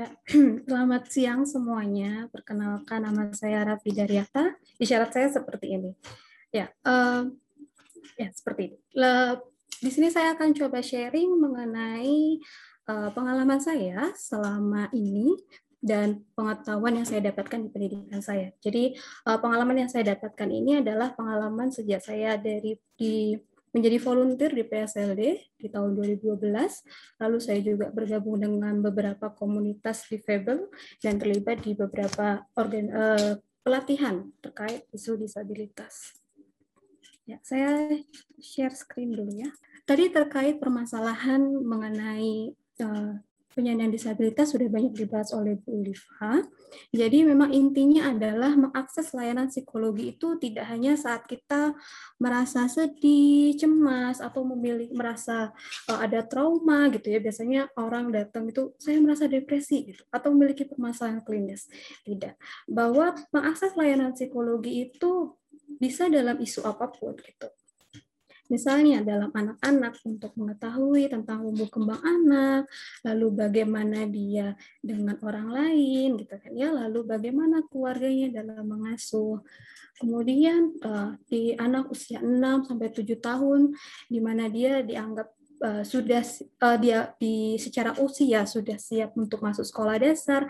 Ya, selamat siang semuanya. Perkenalkan nama saya Raffi Daryata. Isyarat saya seperti ini. Ya, uh, ya seperti ini. Di sini saya akan coba sharing mengenai uh, pengalaman saya selama ini dan pengetahuan yang saya dapatkan di pendidikan saya. Jadi uh, pengalaman yang saya dapatkan ini adalah pengalaman sejak saya dari di menjadi volunteer di PSLD di tahun 2012. Lalu saya juga bergabung dengan beberapa komunitas difabel dan terlibat di beberapa organ, uh, pelatihan terkait isu disabilitas. Ya, saya share screen dulu ya. Tadi terkait permasalahan mengenai uh, penyandang disabilitas sudah banyak dibahas oleh Bu Liva. Jadi memang intinya adalah mengakses layanan psikologi itu tidak hanya saat kita merasa sedih, cemas, atau memilih merasa uh, ada trauma gitu ya. Biasanya orang datang itu saya merasa depresi gitu atau memiliki permasalahan klinis. Tidak. Bahwa mengakses layanan psikologi itu bisa dalam isu apa pun gitu Misalnya dalam anak-anak untuk mengetahui tentang tumbuh kembang anak, lalu bagaimana dia dengan orang lain gitu kan ya, lalu bagaimana keluarganya dalam mengasuh. Kemudian uh, di anak usia 6 sampai 7 tahun di mana dia dianggap uh, sudah uh, dia di secara usia sudah siap untuk masuk sekolah dasar,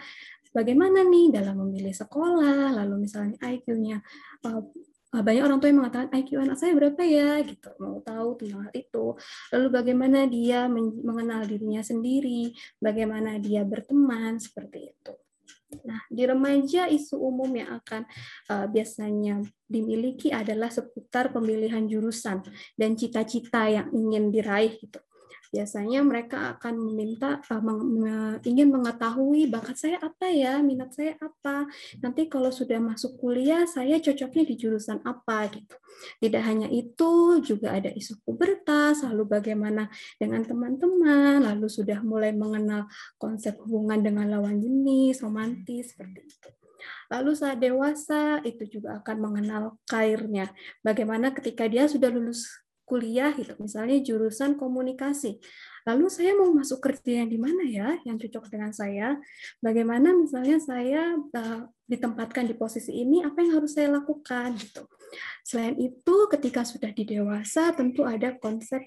bagaimana nih dalam memilih sekolah, lalu misalnya IQ-nya banyak orang tua yang mengatakan IQ anak saya berapa ya? Gitu. Mau tahu tentang hal itu. Lalu bagaimana dia mengenal dirinya sendiri bagaimana dia berteman seperti itu. Nah di remaja isu umum yang akan uh, biasanya dimiliki adalah seputar pemilihan jurusan dan cita-cita yang ingin diraih gitu biasanya mereka akan meminta uh, ingin mengetahui bakat saya apa ya, minat saya apa. Nanti kalau sudah masuk kuliah saya cocoknya di jurusan apa gitu. Tidak hanya itu, juga ada isu pubertas, lalu bagaimana dengan teman-teman, lalu sudah mulai mengenal konsep hubungan dengan lawan jenis, romantis seperti itu. Lalu saat dewasa itu juga akan mengenal kairnya. Bagaimana ketika dia sudah lulus kuliah gitu, misalnya jurusan komunikasi. Lalu saya mau masuk kerja yang di mana ya, yang cocok dengan saya? Bagaimana misalnya saya uh, ditempatkan di posisi ini, apa yang harus saya lakukan gitu. Selain itu, ketika sudah di dewasa, tentu ada konsep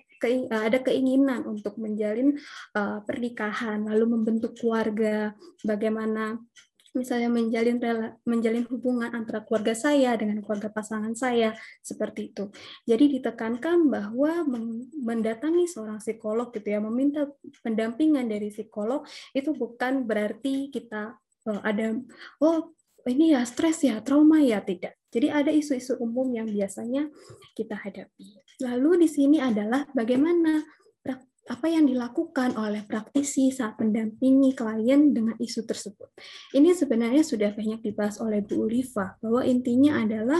ada keinginan untuk menjalin uh, pernikahan, lalu membentuk keluarga, bagaimana misalnya menjalin rela, menjalin hubungan antara keluarga saya dengan keluarga pasangan saya seperti itu. Jadi ditekankan bahwa mendatangi seorang psikolog gitu ya, meminta pendampingan dari psikolog itu bukan berarti kita uh, ada oh ini ya stres ya, trauma ya tidak. Jadi ada isu-isu umum yang biasanya kita hadapi. Lalu di sini adalah bagaimana apa yang dilakukan oleh praktisi saat mendampingi klien dengan isu tersebut. Ini sebenarnya sudah banyak dibahas oleh Bu Ulifa, bahwa intinya adalah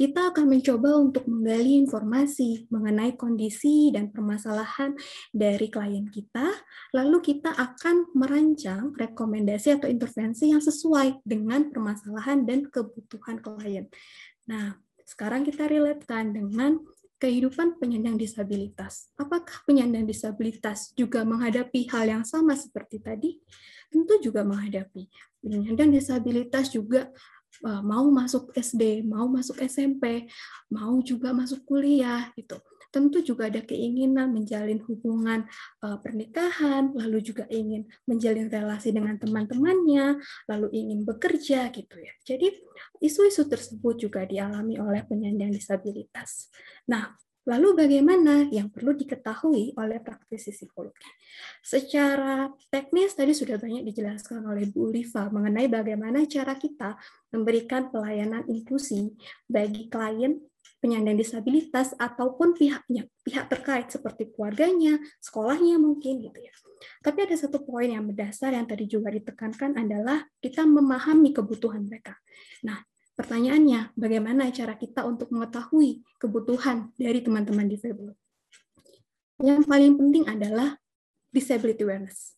kita akan mencoba untuk menggali informasi mengenai kondisi dan permasalahan dari klien kita, lalu kita akan merancang rekomendasi atau intervensi yang sesuai dengan permasalahan dan kebutuhan klien. Nah, sekarang kita relatekan dengan kehidupan penyandang disabilitas. Apakah penyandang disabilitas juga menghadapi hal yang sama seperti tadi? Tentu juga menghadapi. Penyandang disabilitas juga uh, mau masuk SD, mau masuk SMP, mau juga masuk kuliah gitu tentu juga ada keinginan menjalin hubungan uh, pernikahan, lalu juga ingin menjalin relasi dengan teman-temannya, lalu ingin bekerja gitu ya. Jadi isu-isu tersebut juga dialami oleh penyandang disabilitas. Nah, Lalu bagaimana yang perlu diketahui oleh praktisi psikologi? Secara teknis tadi sudah banyak dijelaskan oleh Bu Liva mengenai bagaimana cara kita memberikan pelayanan inklusi bagi klien penyandang disabilitas ataupun pihaknya, pihak terkait seperti keluarganya, sekolahnya mungkin gitu ya. Tapi ada satu poin yang mendasar yang tadi juga ditekankan adalah kita memahami kebutuhan mereka. Nah, pertanyaannya, bagaimana cara kita untuk mengetahui kebutuhan dari teman-teman difabel? Yang paling penting adalah disability awareness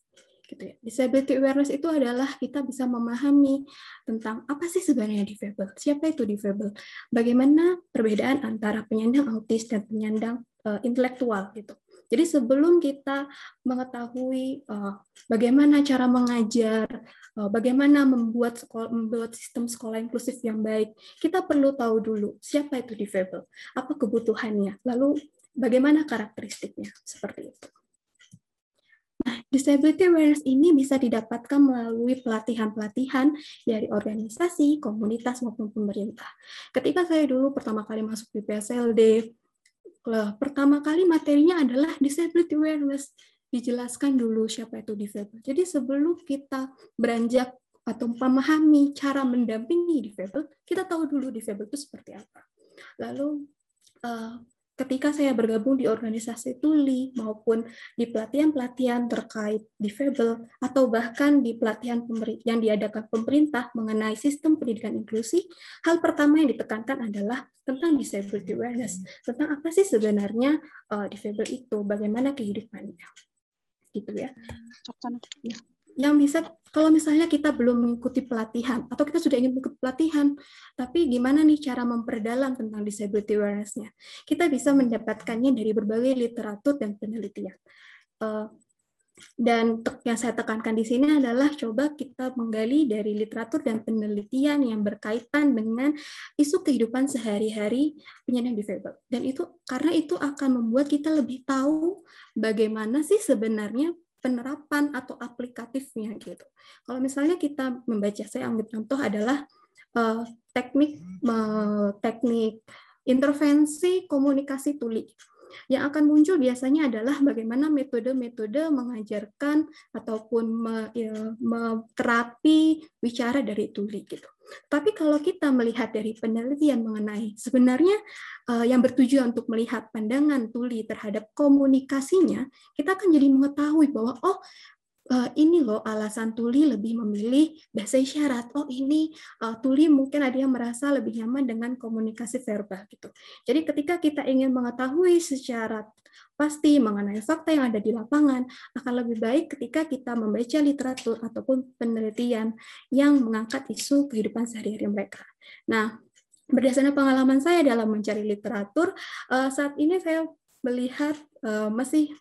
gitu ya. Disability awareness itu adalah kita bisa memahami tentang apa sih sebenarnya difabel, siapa itu difabel, bagaimana perbedaan antara penyandang autis dan penyandang uh, intelektual gitu. Jadi sebelum kita mengetahui uh, bagaimana cara mengajar, uh, bagaimana membuat sekolah, membuat sistem sekolah inklusif yang baik, kita perlu tahu dulu siapa itu difabel, apa kebutuhannya, lalu bagaimana karakteristiknya, seperti itu. Disability awareness ini bisa didapatkan melalui pelatihan-pelatihan dari organisasi, komunitas, maupun pemerintah. Ketika saya dulu pertama kali masuk di PSLD, pertama kali materinya adalah disability awareness. Dijelaskan dulu siapa itu difabel. Jadi sebelum kita beranjak atau memahami cara mendampingi difabel, kita tahu dulu difabel itu seperti apa. Lalu uh, ketika saya bergabung di organisasi tuli maupun di pelatihan-pelatihan terkait difabel atau bahkan di pelatihan yang diadakan pemerintah mengenai sistem pendidikan inklusi, hal pertama yang ditekankan adalah tentang disability awareness, tentang apa sih sebenarnya uh, difabel itu, bagaimana kehidupannya. Gitu ya. ya yang bisa kalau misalnya kita belum mengikuti pelatihan atau kita sudah ingin mengikuti pelatihan, tapi gimana nih cara memperdalam tentang disability awareness-nya? Kita bisa mendapatkannya dari berbagai literatur dan penelitian. Eh, dan yang saya tekankan di sini adalah coba kita menggali dari literatur dan penelitian yang berkaitan dengan isu kehidupan sehari-hari penyandang difabel. Dan itu karena itu akan membuat kita lebih tahu bagaimana sih sebenarnya penerapan atau aplikatifnya gitu. Kalau misalnya kita membaca, saya ambil contoh adalah uh, teknik uh, teknik intervensi komunikasi tuli. Yang akan muncul biasanya adalah bagaimana metode-metode mengajarkan ataupun terapi bicara dari tuli gitu. Tapi kalau kita melihat dari penelitian mengenai sebenarnya uh, yang bertujuan untuk melihat pandangan tuli terhadap komunikasinya, kita akan jadi mengetahui bahwa oh uh, ini loh alasan Tuli lebih memilih bahasa isyarat. Oh ini uh, Tuli mungkin ada yang merasa lebih nyaman dengan komunikasi verbal gitu. Jadi ketika kita ingin mengetahui secara pasti mengenai fakta yang ada di lapangan, akan lebih baik ketika kita membaca literatur ataupun penelitian yang mengangkat isu kehidupan sehari-hari mereka. Nah, berdasarkan pengalaman saya dalam mencari literatur, uh, saat ini saya melihat masih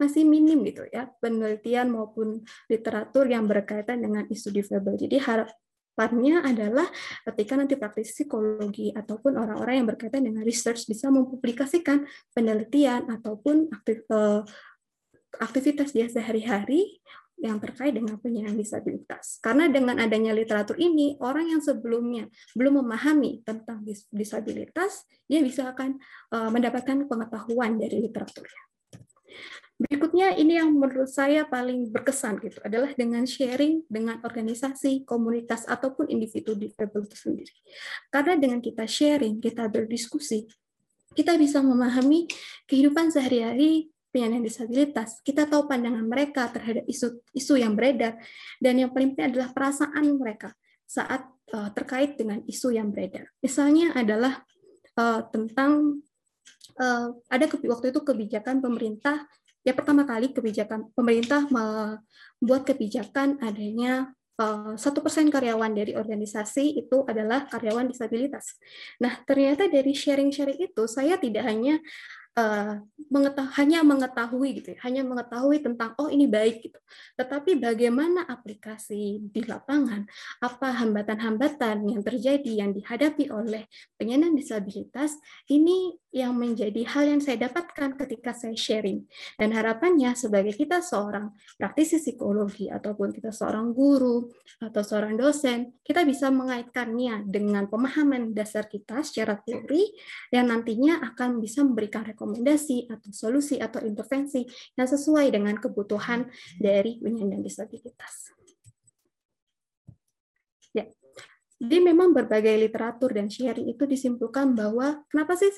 masih minim gitu ya penelitian maupun literatur yang berkaitan dengan isu difabel. Jadi harapannya adalah ketika nanti praktisi psikologi ataupun orang-orang yang berkaitan dengan research bisa mempublikasikan penelitian ataupun eh, aktivitas dia sehari-hari yang terkait dengan penyandang disabilitas. Karena dengan adanya literatur ini, orang yang sebelumnya belum memahami tentang disabilitas, dia bisa akan eh, mendapatkan pengetahuan dari literaturnya. Berikutnya ini yang menurut saya paling berkesan gitu adalah dengan sharing dengan organisasi, komunitas ataupun individu difabel itu sendiri. Karena dengan kita sharing, kita berdiskusi, kita bisa memahami kehidupan sehari-hari penyandang disabilitas. Kita tahu pandangan mereka terhadap isu isu yang beredar dan yang paling penting adalah perasaan mereka saat uh, terkait dengan isu yang beredar. Misalnya adalah uh, tentang uh, ada waktu itu kebijakan pemerintah ya pertama kali kebijakan pemerintah membuat kebijakan adanya eh, satu persen karyawan dari organisasi itu adalah karyawan disabilitas. Nah, ternyata dari sharing-sharing itu saya tidak hanya uh, mengetahui, hanya mengetahui gitu ya, hanya mengetahui tentang oh ini baik gitu. Tetapi bagaimana aplikasi di lapangan, apa hambatan-hambatan yang terjadi yang dihadapi oleh penyandang disabilitas, ini yang menjadi hal yang saya dapatkan ketika saya sharing. Dan harapannya sebagai kita seorang praktisi psikologi ataupun kita seorang guru atau seorang dosen, kita bisa mengaitkannya dengan pemahaman dasar kita secara teori yang nantinya akan bisa memberikan rekomendasi rekomendasi atau solusi atau intervensi yang sesuai dengan kebutuhan dari penyandang disabilitas. Ya. Jadi memang berbagai literatur dan sharing itu disimpulkan bahwa kenapa sih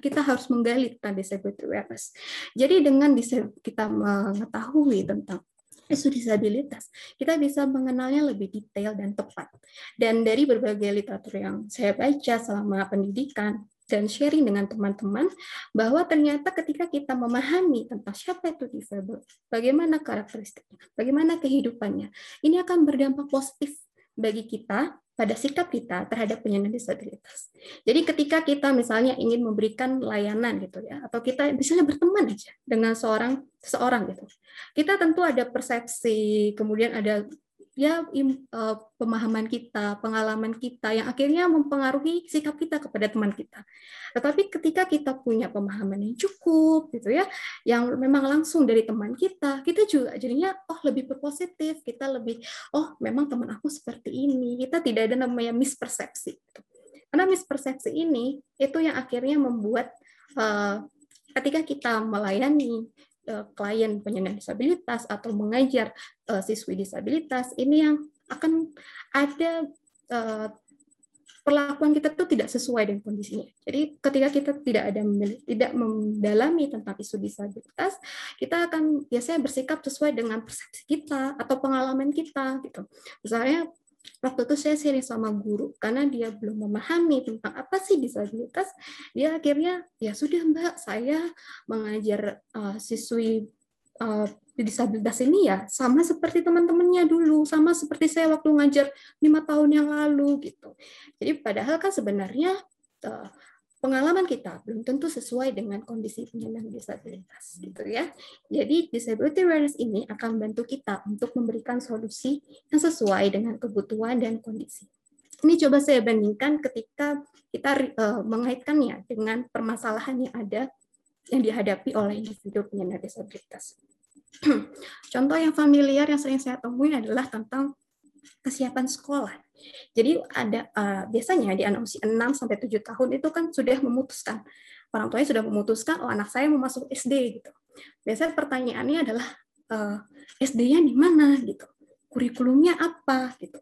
kita harus menggali tentang disability awareness. Jadi dengan kita mengetahui tentang isu disabilitas, kita bisa mengenalnya lebih detail dan tepat. Dan dari berbagai literatur yang saya baca selama pendidikan, dan sharing dengan teman-teman bahwa ternyata ketika kita memahami tentang siapa itu disable, bagaimana karakteristiknya, bagaimana kehidupannya, ini akan berdampak positif bagi kita pada sikap kita terhadap penyandang disabilitas. Jadi ketika kita misalnya ingin memberikan layanan gitu ya, atau kita misalnya berteman aja dengan seorang seseorang gitu, kita tentu ada persepsi, kemudian ada ya uh, pemahaman kita, pengalaman kita yang akhirnya mempengaruhi sikap kita kepada teman kita. Tetapi ketika kita punya pemahaman yang cukup gitu ya, yang memang langsung dari teman kita, kita juga jadinya oh lebih berpositif, kita lebih oh memang teman aku seperti ini. Kita tidak ada namanya mispersepsi. Gitu. Karena mispersepsi ini itu yang akhirnya membuat uh, ketika kita melayani klien penyandang disabilitas atau mengajar uh, siswi disabilitas ini yang akan ada uh, perlakuan kita itu tidak sesuai dengan kondisinya. Jadi ketika kita tidak ada tidak mendalami tentang isu disabilitas, kita akan biasanya bersikap sesuai dengan persepsi kita atau pengalaman kita gitu. Misalnya waktu itu saya sharing sama guru karena dia belum memahami tentang apa sih disabilitas dia akhirnya ya sudah mbak saya mengajar uh, siswi uh, disabilitas ini ya sama seperti teman-temannya dulu sama seperti saya waktu ngajar lima tahun yang lalu gitu. Jadi padahal kan sebenarnya uh, pengalaman kita belum tentu sesuai dengan kondisi penyandang disabilitas gitu ya. Jadi disability awareness ini akan membantu kita untuk memberikan solusi yang sesuai dengan kebutuhan dan kondisi. Ini coba saya bandingkan ketika kita uh, mengaitkannya dengan permasalahan yang ada yang dihadapi oleh individu penyandang disabilitas. Contoh yang familiar yang sering saya temui adalah tentang kesiapan sekolah jadi ada uh, biasanya di anak usia 6 sampai 7 tahun itu kan sudah memutuskan. Orang tuanya sudah memutuskan oh anak saya mau masuk SD gitu. Biasanya pertanyaannya adalah uh, eh, SD-nya di mana gitu. Kurikulumnya apa gitu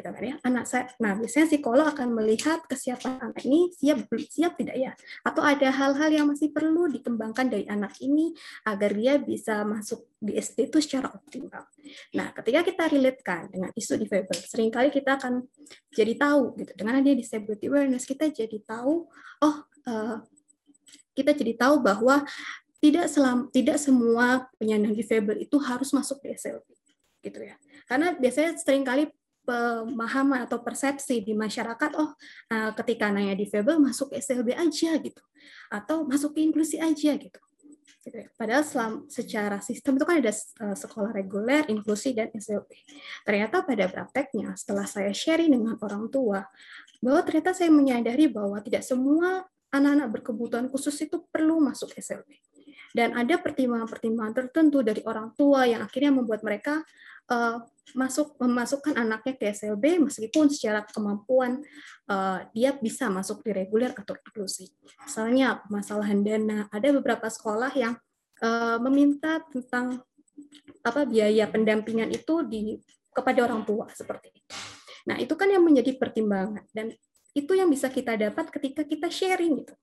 kita kan ya. Anak saya nah biasanya psikolog akan melihat kesiapan anak ini siap siap tidak ya? Atau ada hal-hal yang masih perlu dikembangkan dari anak ini agar dia bisa masuk di SD itu secara optimal? Nah ketika kita relatekan dengan isu difabel sering kali kita akan jadi tahu gitu. Dengan dia disability awareness kita jadi tahu oh uh, kita jadi tahu bahwa tidak selam, tidak semua penyandang difabel itu harus masuk di SLP gitu ya. Karena biasanya sering kali pemahaman atau persepsi di masyarakat oh eh, ketika nanya difabel masuk SLB aja gitu atau masuk ke inklusi aja gitu gitu ya. Padahal selam, secara sistem itu kan ada uh, sekolah reguler, inklusi, dan SLB. Ternyata pada prakteknya, setelah saya sharing dengan orang tua, bahwa ternyata saya menyadari bahwa tidak semua anak-anak berkebutuhan khusus itu perlu masuk SLB. Dan ada pertimbangan-pertimbangan tertentu dari orang tua yang akhirnya membuat mereka uh, masuk memasukkan anaknya ke SLB meskipun secara kemampuan uh, dia bisa masuk di reguler atau inklusi. Misalnya masalah dana, ada beberapa sekolah yang uh, meminta tentang apa biaya pendampingan itu di kepada orang tua seperti itu. Nah, itu kan yang menjadi pertimbangan dan itu yang bisa kita dapat ketika kita sharing gitu.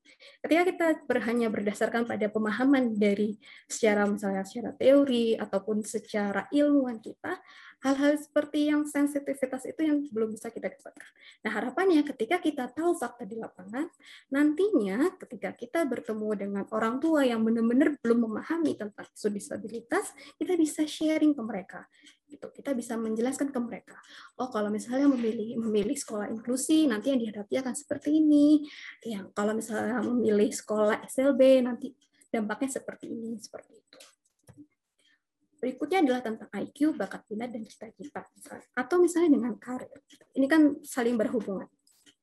Ketika kita hanya berdasarkan pada pemahaman dari secara misalnya secara teori ataupun secara ilmuwan kita, hal-hal seperti yang sensitivitas itu yang belum bisa kita dapatkan. Nah, harapannya ketika kita tahu fakta di lapangan, nantinya ketika kita bertemu dengan orang tua yang benar-benar belum memahami tentang isu disabilitas, kita bisa sharing ke mereka. Gitu kita bisa menjelaskan ke mereka. Oh kalau misalnya memilih memilih sekolah inklusi nanti yang dihadapi akan seperti ini. Yang kalau misalnya memilih sekolah SLB nanti dampaknya seperti ini seperti itu berikutnya adalah tentang IQ bakat minat dan cita-cita atau misalnya dengan karir. Ini kan saling berhubungan.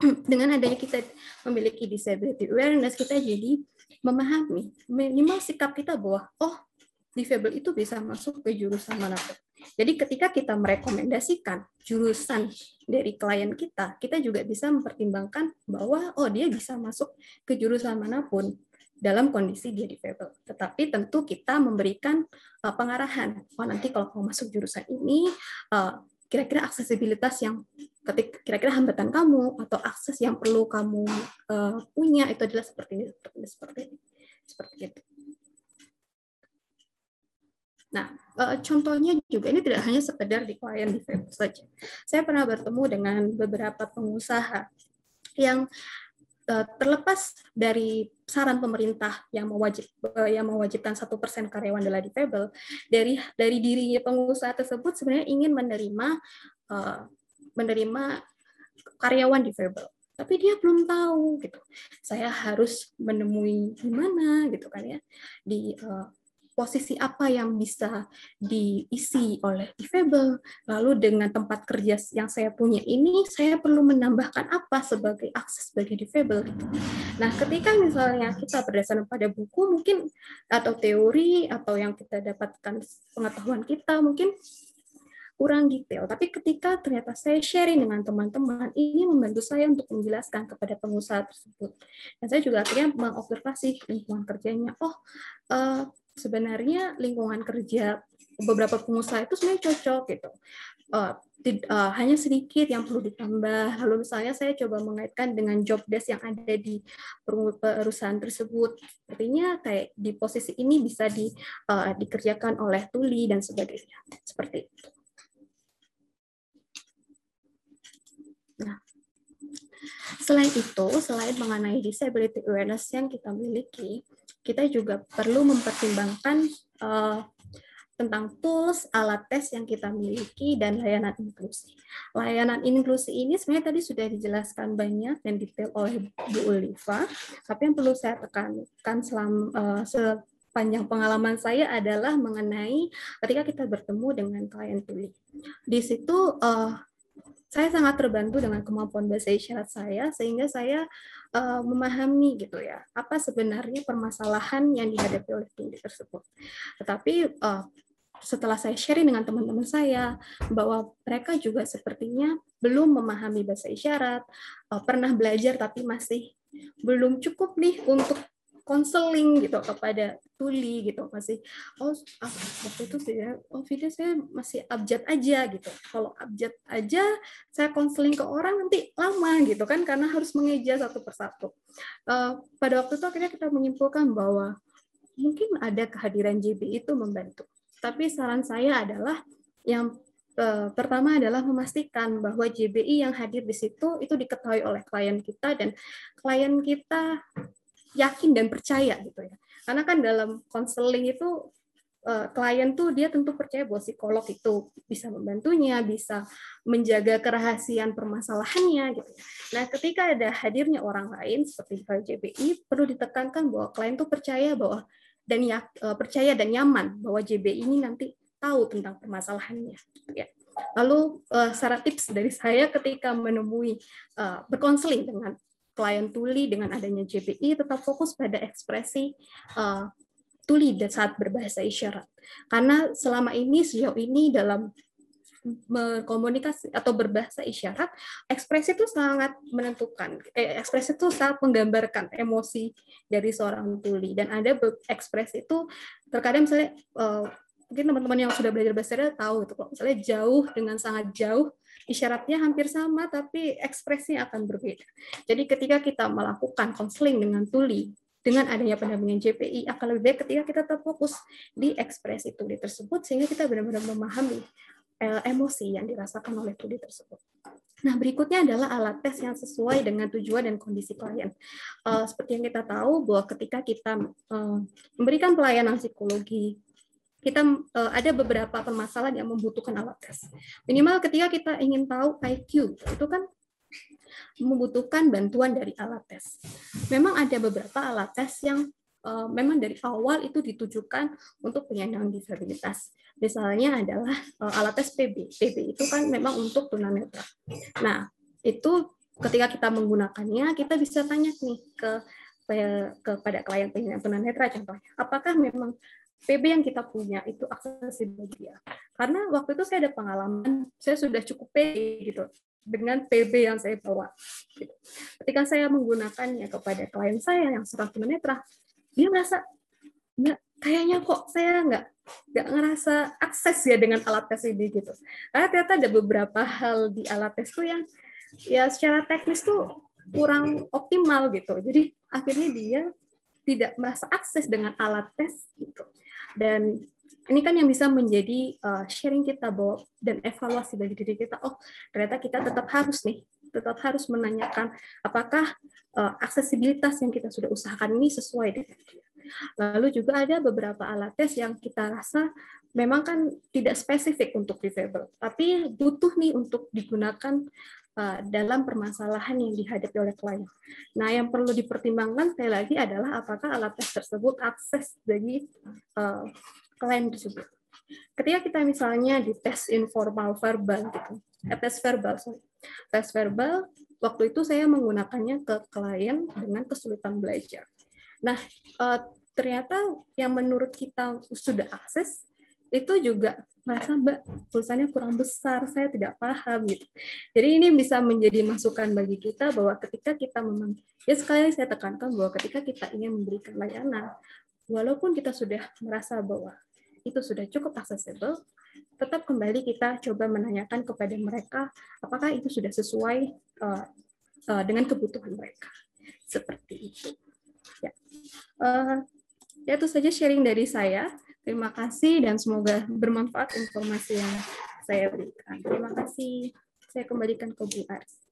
Dengan adanya kita memiliki disability awareness kita jadi memahami minimal sikap kita bahwa oh disable itu bisa masuk ke jurusan mana pun. Jadi ketika kita merekomendasikan jurusan dari klien kita, kita juga bisa mempertimbangkan bahwa oh dia bisa masuk ke jurusan mana pun dalam kondisi dia difabel. Tetapi tentu kita memberikan uh, pengarahan. Oh nanti kalau kamu masuk jurusan ini, uh, kira-kira aksesibilitas yang ketik kira-kira hambatan kamu atau akses yang perlu kamu uh, punya itu adalah seperti ini, seperti ini, seperti ini, seperti itu. Nah, uh, contohnya juga ini tidak hanya sekedar di klien di saja. Saya pernah bertemu dengan beberapa pengusaha yang terlepas dari saran pemerintah yang mewajib uh, yang mewajibkan satu persen karyawan adalah difabel, dari dari dirinya pengusaha tersebut sebenarnya ingin menerima uh, menerima karyawan difabel. Tapi dia belum tahu gitu. Saya harus menemui di mana gitu kan ya di posisi apa yang bisa diisi oleh difabel lalu dengan tempat kerja yang saya punya ini saya perlu menambahkan apa sebagai akses bagi difabel gitu. nah ketika misalnya kita berdasarkan pada buku mungkin atau teori atau yang kita dapatkan pengetahuan kita mungkin kurang detail. Tapi ketika ternyata saya sharing dengan teman-teman, ini membantu saya untuk menjelaskan kepada pengusaha tersebut. Dan saya juga akhirnya mengobservasi lingkungan kerjanya. Oh, uh, sebenarnya lingkungan kerja beberapa pengusaha itu sebenarnya cocok gitu. Uh, uh, hanya sedikit yang perlu ditambah. Lalu misalnya saya coba mengaitkan dengan job desk yang ada di perusahaan tersebut. Artinya kayak di posisi ini bisa di, uh, dikerjakan oleh tuli dan sebagainya. Seperti itu. Nah, selain itu, selain mengenai disability awareness yang kita miliki, kita juga perlu mempertimbangkan uh, tentang tools, alat tes yang kita miliki, dan layanan inklusi. Layanan inklusi ini sebenarnya tadi sudah dijelaskan banyak dan detail oleh Bu Uliva, tapi yang perlu saya tekankan selama, uh, sepanjang pengalaman saya adalah mengenai ketika kita bertemu dengan klien tuli. Di situ uh, saya sangat terbantu dengan kemampuan bahasa isyarat saya sehingga saya uh, memahami gitu ya apa sebenarnya permasalahan yang dihadapi oleh tuli tersebut. Tetapi uh, setelah saya sharing dengan teman-teman saya bahwa mereka juga sepertinya belum memahami bahasa isyarat, uh, pernah belajar tapi masih belum cukup nih untuk konseling gitu kepada tuli gitu masih oh ah, waktu itu saya oh video saya masih abjad aja gitu. Kalau abjad aja saya konseling ke orang nanti lama gitu kan karena harus mengeja satu persatu. Uh, pada waktu itu akhirnya kita menyimpulkan bahwa mungkin ada kehadiran JB itu membantu. Tapi saran saya adalah yang uh, pertama adalah memastikan bahwa JBI yang hadir di situ itu diketahui oleh klien kita dan klien kita yakin dan percaya gitu ya. Karena kan dalam konseling itu uh, klien tuh dia tentu percaya bahwa psikolog itu bisa membantunya, bisa menjaga kerahasiaan permasalahannya gitu. Nah, ketika ada hadirnya orang lain seperti JBI perlu ditekankan bahwa klien tuh percaya bahwa dan ya, percaya dan nyaman bahwa JBI ini nanti tahu tentang permasalahannya gitu ya. Lalu uh, saran tips dari saya ketika menemui berkonseling dengan klien tuli dengan adanya JPI tetap fokus pada ekspresi uh, tuli saat berbahasa isyarat. Karena selama ini sejauh ini dalam berkomunikasi atau berbahasa isyarat, ekspresi itu sangat menentukan. Eh, ekspresi itu sangat menggambarkan emosi dari seorang tuli dan ada ekspresi itu terkadang misalnya uh, mungkin teman-teman yang sudah belajar bahasa isyarat tahu itu kalau misalnya jauh dengan sangat jauh isyaratnya hampir sama tapi ekspresinya akan berbeda. Jadi ketika kita melakukan konseling dengan tuli dengan adanya pendampingan JPI akan lebih baik ketika kita terfokus di ekspresi tuli tersebut sehingga kita benar-benar memahami eh, emosi yang dirasakan oleh tuli tersebut. Nah, berikutnya adalah alat tes yang sesuai dengan tujuan dan kondisi klien. Uh, seperti yang kita tahu bahwa ketika kita uh, memberikan pelayanan psikologi kita uh, ada beberapa permasalahan yang membutuhkan alat tes. Minimal ketika kita ingin tahu IQ, itu kan membutuhkan bantuan dari alat tes. Memang ada beberapa alat tes yang uh, memang dari awal itu ditujukan untuk penyandang disabilitas. Misalnya adalah uh, alat tes PB. PB itu kan memang untuk tunanetra. Nah, itu ketika kita menggunakannya, kita bisa tanya nih ke kepada klien penyandang tunanetra contohnya, apakah memang PB yang kita punya itu aksesibel dia. Karena waktu itu saya ada pengalaman, saya sudah cukup pede gitu dengan PB yang saya bawa. Gitu. Ketika saya menggunakannya kepada klien saya yang serang tunanetra, dia merasa nggak kayaknya kok saya nggak nggak ngerasa akses ya dengan alat tes ini gitu. Karena ternyata ada beberapa hal di alat tes itu yang ya secara teknis tuh kurang optimal gitu. Jadi akhirnya dia tidak merasa akses dengan alat tes gitu. Dan ini kan yang bisa menjadi uh, sharing kita bahwa dan evaluasi bagi diri kita. Oh, ternyata kita tetap harus nih, tetap harus menanyakan apakah uh, aksesibilitas yang kita sudah usahakan ini sesuai dengan. Lalu juga ada beberapa alat tes yang kita rasa memang kan tidak spesifik untuk difabel, tapi butuh nih untuk digunakan uh, dalam permasalahan yang dihadapi oleh klien. Nah, yang perlu dipertimbangkan sekali lagi adalah apakah alat tes tersebut akses bagi uh, klien tersebut. Ketika kita misalnya di tes informal verbal gitu, eh, tes verbal, sorry. tes verbal, waktu itu saya menggunakannya ke klien dengan kesulitan belajar. Nah, uh, ternyata yang menurut kita sudah akses itu juga merasa mbak tulisannya kurang besar saya tidak paham gitu. Jadi ini bisa menjadi masukan bagi kita bahwa ketika kita memang ya sekali saya tekankan bahwa ketika kita ingin memberikan layanan walaupun kita sudah merasa bahwa itu sudah cukup accessible tetap kembali kita coba menanyakan kepada mereka apakah itu sudah sesuai uh, uh, dengan kebutuhan mereka. Seperti itu ya uh, ya itu saja sharing dari saya Terima kasih dan semoga bermanfaat informasi yang saya berikan. Terima kasih. Saya kembalikan ke Bu Ars.